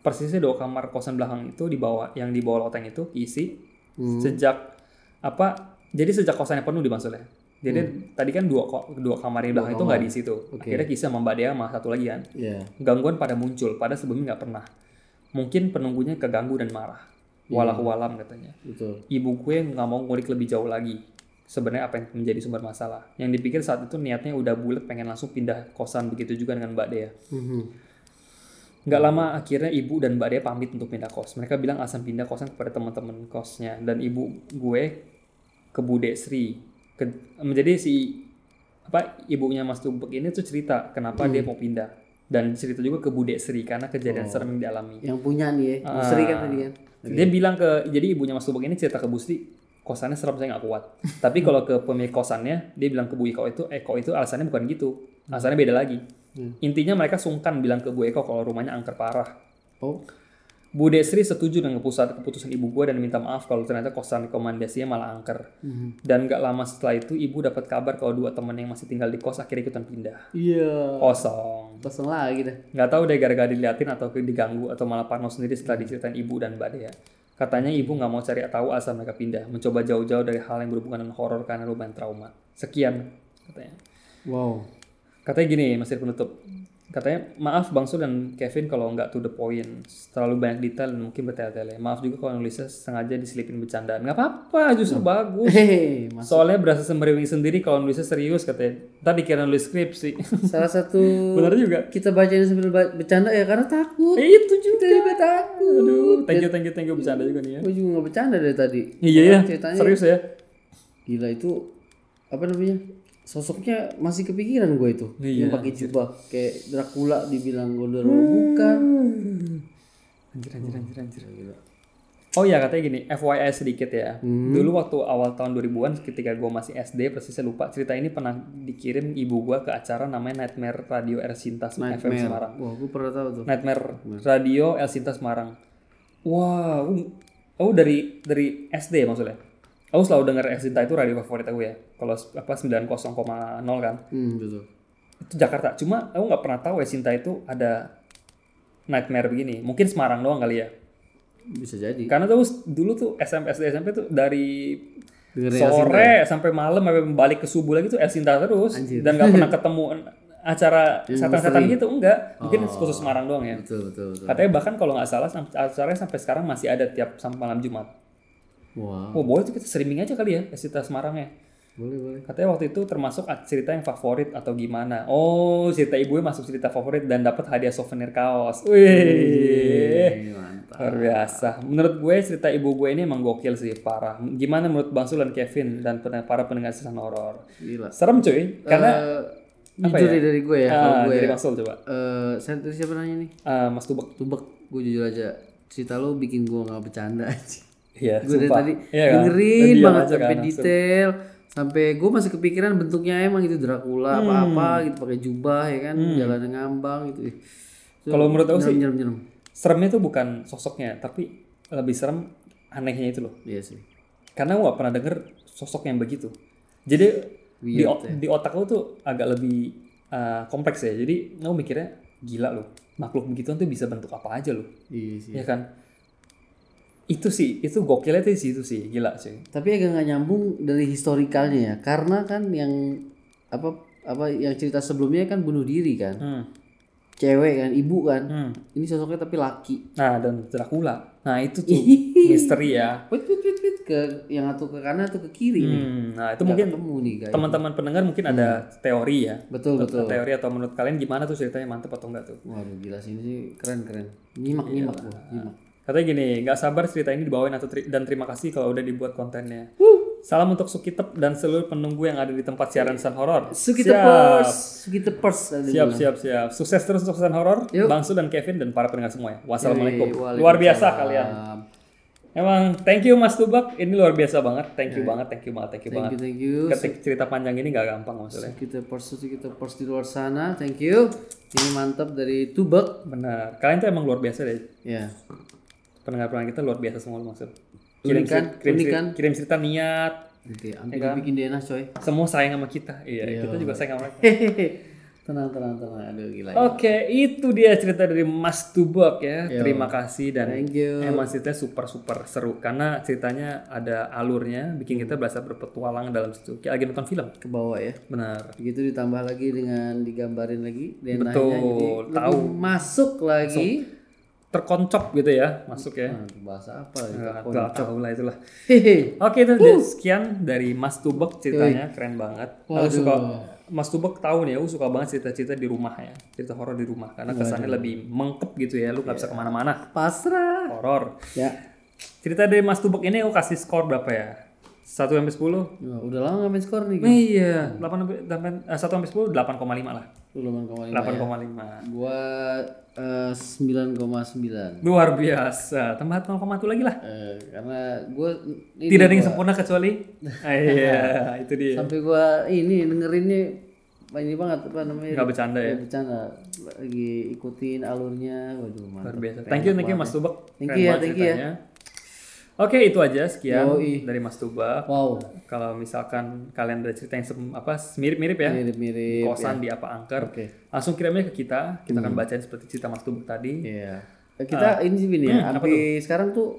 persisnya dua kamar kosan belakang itu di bawah yang di bawah loteng itu isi. Hmm. Sejak apa? Jadi sejak kosannya penuh di maksudnya. Jadi Hmm. tadi kan dua dua kamar di belakang itu nggak di situ. Akhirnya kisah sama Mbak Dea sama satu lagi kan Iya. gangguan pada muncul pada sebelumnya nggak pernah mungkin penunggunya keganggu dan marah. Walau walam katanya. Betul. ibu gue nggak mau ngulik lebih jauh lagi sebenarnya apa yang menjadi sumber masalah. Yang dipikir saat itu niatnya udah bulat pengen langsung pindah kosan begitu juga dengan mbak Dea. Mhm. nggak lama akhirnya ibu dan mbak Dea pamit untuk pindah kos. Mereka bilang asal pindah kosan kepada teman-teman kosnya. Dan ibu gue ke Bude Sri. Ke- menjadi si apa ibunya Mas Tumpek ini tuh cerita kenapa dia mau pindah dan cerita juga ke Bude Sri karena kejadian serem yang dialami Yang punya nih ya. Bu Sri kan tadi kan. dia bilang ke jadi ibunya Mas Tumpek ini cerita ke Busti kosannya serem saya nggak kuat tapi kalau ke pemilik kosannya dia bilang ke Bu Eko itu Eko itu alasannya bukan gitu alasannya beda lagi Hmm. intinya mereka sungkan bilang ke Bu Eko kalau rumahnya angker parah Oh. Bu Desri setuju dengan keputusan keputusan ibu gue dan minta maaf kalau ternyata kosan rekomendasinya malah angker. Mhm. Dan gak lama setelah itu ibu dapat kabar kalau dua teman yang masih tinggal di kos akhirnya ikutan pindah. Iya. Kosong. Kosong lagi dah. Nggak tahu deh gara-gara diliatin atau diganggu atau malah parno sendiri setelah diceritain ibu dan Mbak Dea. Katanya ibu nggak mau cari tahu asal mereka pindah, mencoba jauh-jauh dari hal yang berhubungan dengan horor karena lumayan trauma. Sekian katanya. Wow. Katanya gini, masih penutup. Katanya, maaf Bang Sul dan Kevin kalau nggak to the point. Terlalu banyak detail dan mungkin bertele-tele. Maaf juga kalau nulisnya sengaja diselipin bercandaan. Nggak apa-apa, justru bagus. Hehehe, mas. Soalnya berasa semeriwing sendiri kalau nulisnya serius katanya. Tadi kira nulis skripsi. Salah satu Benar juga. kita bacain sambil bercanda ya karena takut. Eh, itu juga. Juga takut. Aduh, thank you, thank you, thank you bercanda juga nih ya. Gue juga nggak bercanda dari tadi. Iya ya, Ceritanya serius ya. gila itu apa namanya? Sosoknya masih kepikiran gue itu. Iya, yang pakai jubah kayak Dracula dibilang Gondoro bukan. Anjir, anjir, anjir, anjir. Gila. Oh iya katanya gini, FYI sedikit ya. Dulu waktu awal tahun 2000-an ketika gue masih SD, persisnya lupa, cerita ini pernah dikirim ibu gue ke acara namanya Nightmare Radio El Sintas FM Semarang. Wah, gue pernah tahu tuh. Nightmare Radio El Sintas Semarang. Wah, wow, oh dari dari SD ya maksudnya. Aku selalu denger El Sinta itu radio favorit aku ya. Kalau apa 90,0 kan. Hmm, betul. Itu Jakarta. Cuma aku nggak pernah tahu Sinta itu ada Nightmare begini. Mungkin Semarang doang kali ya. Bisa jadi. Karena tuh dulu tuh SMP SD SMP tuh dari Dengerin sore sampai malam sampai balik ke subuh lagi tuh El Sinta terus dan nggak pernah ketemu acara setan-setan gitu enggak mungkin khusus Semarang doang ya Betul, betul, betul. katanya bahkan kalau nggak salah acaranya sampai sekarang masih ada tiap sampai malam Jumat Wah, oh boleh tuh kita streaming aja kali ya El Sinta Semarang ya boleh, boleh. katanya waktu itu termasuk cerita yang favorit atau gimana oh cerita ibunya masuk cerita favorit dan dapat hadiah souvenir kaos wih mantap. Luar biasa. Menurut gue cerita ibu gue ini emang gokil sih, parah. Gimana menurut Bang Sul dan Kevin dan para pendengar sesan horor? Gila. Serem cuy, karena Eh, jujur ya? dari gue ya, kalau Ah, gue dari Bang Sul coba. eh tadi siapa nanya nih? Ah, Mas Tubek. Tubek, gue jujur aja. Cerita lo bikin gue nggak bercanda aja. Iya, gue dari tadi Iya kan? dengerin Diam banget sampai kan, langsung. detail sampai gue masih kepikiran bentuknya emang itu Dracula Hmm. apa-apa gitu pakai jubah ya kan jalan ngambang gitu. Itu Kalau menurut aku sih- nyerem, nyerem, Seremnya tuh bukan sosoknya, tapi lebih serem anehnya itu loh. Iya sih. Karena gue pernah denger sosok yang begitu. Jadi di, Weird, o- di otak lu tuh agak lebih uh, kompleks ya. Jadi lu mikirnya gila loh. Makhluk begituan tuh bisa bentuk apa aja loh. Iya sih. ya kan itu sih itu gokilnya tuh di situ sih gila sih Tapi agak nggak nyambung dari historikalnya ya, karena kan yang apa apa yang cerita sebelumnya kan bunuh diri kan, hmm. cewek kan, ibu kan. Hmm. Ini sosoknya tapi laki. nah dan Dracula nah itu tuh misteri ya Wait, wait, wait, wait. ke yang atau ke kanan atau ke kiri nih. hmm. nah itu mungkin ketemu nih teman-teman pendengar mungkin ada teori ya Betul betul. teori atau menurut kalian gimana tuh ceritanya mantep atau enggak tuh Waduh gila sih ini sih keren keren. Nyimak nyimak gua, nyimak. Katanya gini nggak sabar cerita ini dibawain atau tri- dan terima kasih kalau udah dibuat kontennya salam untuk Sukitep dan seluruh penunggu yang ada di tempat siaran San Horor Suki Siap. tepers, suki tepers. ada Siap, siap, siap. Sukses terus untuk Sesan Horor, Yuk. Bang Su dan Kevin dan para pendengar semua ya. Wassalamualaikum. Luar biasa kalian. Emang thank you Mas Tubak, ini luar biasa banget. Thank you banget, thank you banget, thank you Thank banget. you, thank you. Ketik cerita panjang ini gak gampang maksudnya. Suki tepers, suki tepers di luar sana. Thank you. Ini mantap dari Tubek. Benar. Kalian tuh emang luar biasa deh. Ya. Pendengar-pendengar kita luar biasa semua maksud. Kirim, kan? kirim, cerita, kan? kirim cerita niat. Oke, hampir bikin DNA coy. Semua sayang sama kita. Iya, kita juga sayang sama mereka. Tenang, tenang, tenang. Aduh gila. ya. Oke, itu dia cerita dari Mas Tubak ya. Terima kasih dan Thank you. emang ceritanya super super seru karena ceritanya ada alurnya, bikin kita berasa berpetualang dalam situ. Kayak lagi nonton film. Ke bawah ya. Benar. Begitu ditambah lagi dengan digambarin lagi DNA-nya Betul, jadi tahu. masuk lagi. Terkoncop gitu ya, masuk ya. Nah, bahasa apa ya? Nggak tahu lah itulah. Hehe. Oke, itu dia sekian dari Mas Tubek ceritanya keren banget. Aku suka Mas Tubek tahu nih, aku suka banget cerita-cerita di rumah ya, cerita horor di rumah karena kesannya lebih mengkep gitu ya, lu nggak bisa ke mana-mana. Pasrah. Horor. Ya. Cerita dari Mas Tubek ini aku kasih skor berapa ya? 1 sampai 10? Wah, udah lama nggak main skor nih. Iya, 8 sampai 8 1 sampai 10 8,5 lah. Lu lumayan kemarin. 8,5. Gua eh, 9,9. Luar biasa. Tambah 0,1 lagi lah. Eh, karena gua ini Tidak ada yang sempurna kecuali Ah, iya, itu dia. sampai gua ini dengerinnya ini banget apa namanya? Nggak bercanda ya. Nggak bercanda. Lagi ikutin alurnya. Waduh, Luar mantap. biasa. Thank you, thank you Mas Tubak. Thank Keren you ya, thank you ya. Oke, itu aja sekian Yoi. dari Mas Tubak. Wow. Kalau misalkan kalian ada cerita yang sem- apa mirip-mirip ya, Mirip-mirip. kosan di apa angker, Oke. langsung kirimnya ke kita. Kita akan bacain seperti cerita Mas Tubak tadi. Iya. Eh, Kita ini sih ya, hampir sekarang tuh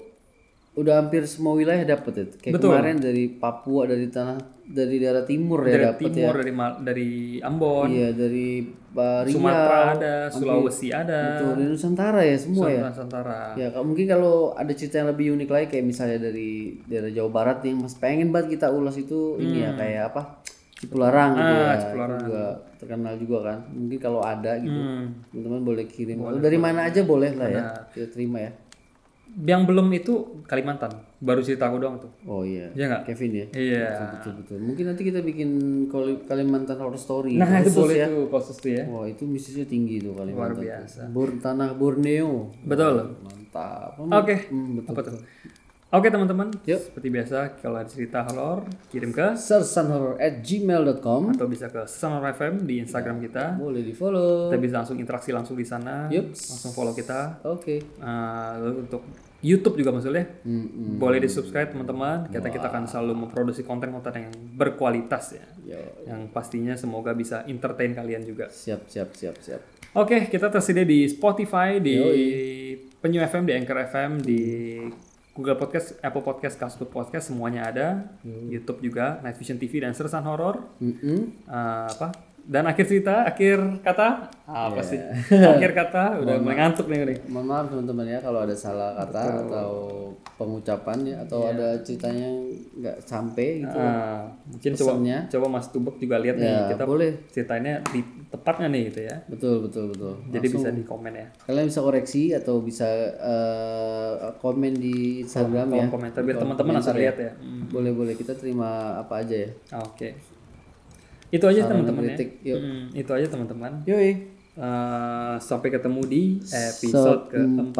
udah hampir semua wilayah dapet ya. Kayak Betul. kemarin dari Papua, dari tanah dari daerah timur ya Dari dapet ya. timur, dari dari Ambon, Iya, dari uh, Riau, Sumatera ada, Sulawesi ada, Betul, dari Nusantara ya semua ya. Nusantara. Ya, kalau- mungkin kalau ada cerita yang lebih unik lagi kayak misalnya dari daerah Jawa Barat yang mas pengen banget kita ulas itu ini ya kayak apa? Cipularang gitu Hmm. Ah, ya. Cipularang. Itu juga terkenal juga kan. Mungkin kalau ada gitu, Hmm. teman-teman boleh kirim. Atau dari mana aja boleh lah ya. Kita terima ya. Yang belum itu Kalimantan, baru cerita aku doang tuh. Oh iya. Iya nggak? Kevin ya. Iya. Betul betul. Mungkin nanti kita bikin Kali- Kalimantan Horror Story. Nah itu boleh ya. tuh khusus tuh ya. Wah itu mistisnya tinggi tuh Kalimantan. Luar biasa. Bor tanah Borneo. Betul. Mantap. Oke. Hmm, betul. Tuh? Oke teman-teman, Yuk. seperti biasa kalau ada cerita horor kirim ke sersanhorror at gmail.com atau bisa ke Horror FM di Instagram kita. boleh di follow Kita bisa langsung interaksi langsung di sana, Yups. langsung follow kita. oke Nah, lalu untuk YouTube juga maksudnya, Mm-mm. boleh di subscribe teman-teman. Kita kita akan selalu memproduksi konten-konten yang berkualitas ya, Yo, yang pastinya semoga bisa entertain kalian juga. siap siap siap siap Oke, kita tersedia di Spotify, di Penyu FM, di Anchor FM, di Google Podcast, Apple Podcast, Kasut Podcast, semuanya ada. YouTube juga, Night Vision TV dan Sersan Horror. Mm-mm. Eh, apa? Dan akhir cerita, akhir kata, apa sih? akhir kata, udah mulai ngantuk nih nih. mohon maaf teman-teman ya kalau ada salah kata atau pengucapan ya atau ada ceritanya nggak sampai gitu Ah, mungkin coba Pesannya. coba Mas Tubek juga lihat nih ya kita boleh ceritanya di tepatnya nih gitu ya. betul betul betul Jadi bisa di komen ya. kalian bisa koreksi atau bisa eh, komen di Instagram ya Kolom komentar biar teman-teman langsung lihat ya. Hmm. boleh boleh kita terima apa aja ya Oke. Itu aja teman-teman ya. yuk. Hmm, itu aja teman-teman. yoi Eh, sampai ketemu di episode ke-46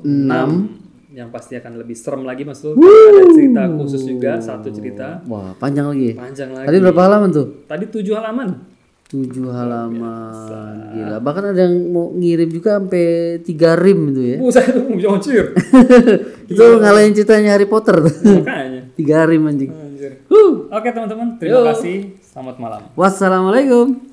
46 yang pasti akan lebih serem lagi Mas Lul. Ada cerita khusus juga, satu cerita wah panjang lagi panjang lagi. tadi berapa halaman tuh Tadi tujuh halaman. Tujuh halaman gila bahkan ada yang mau ngirim juga sampai tiga rim itu ya Buset itu jocir. itu ngalahin ceritanya Harry Potter tuh Makanya. tiga rim anjing Anjir. Huh. Oke teman-teman, terima kasih. Selamat malam. wassalamualaikum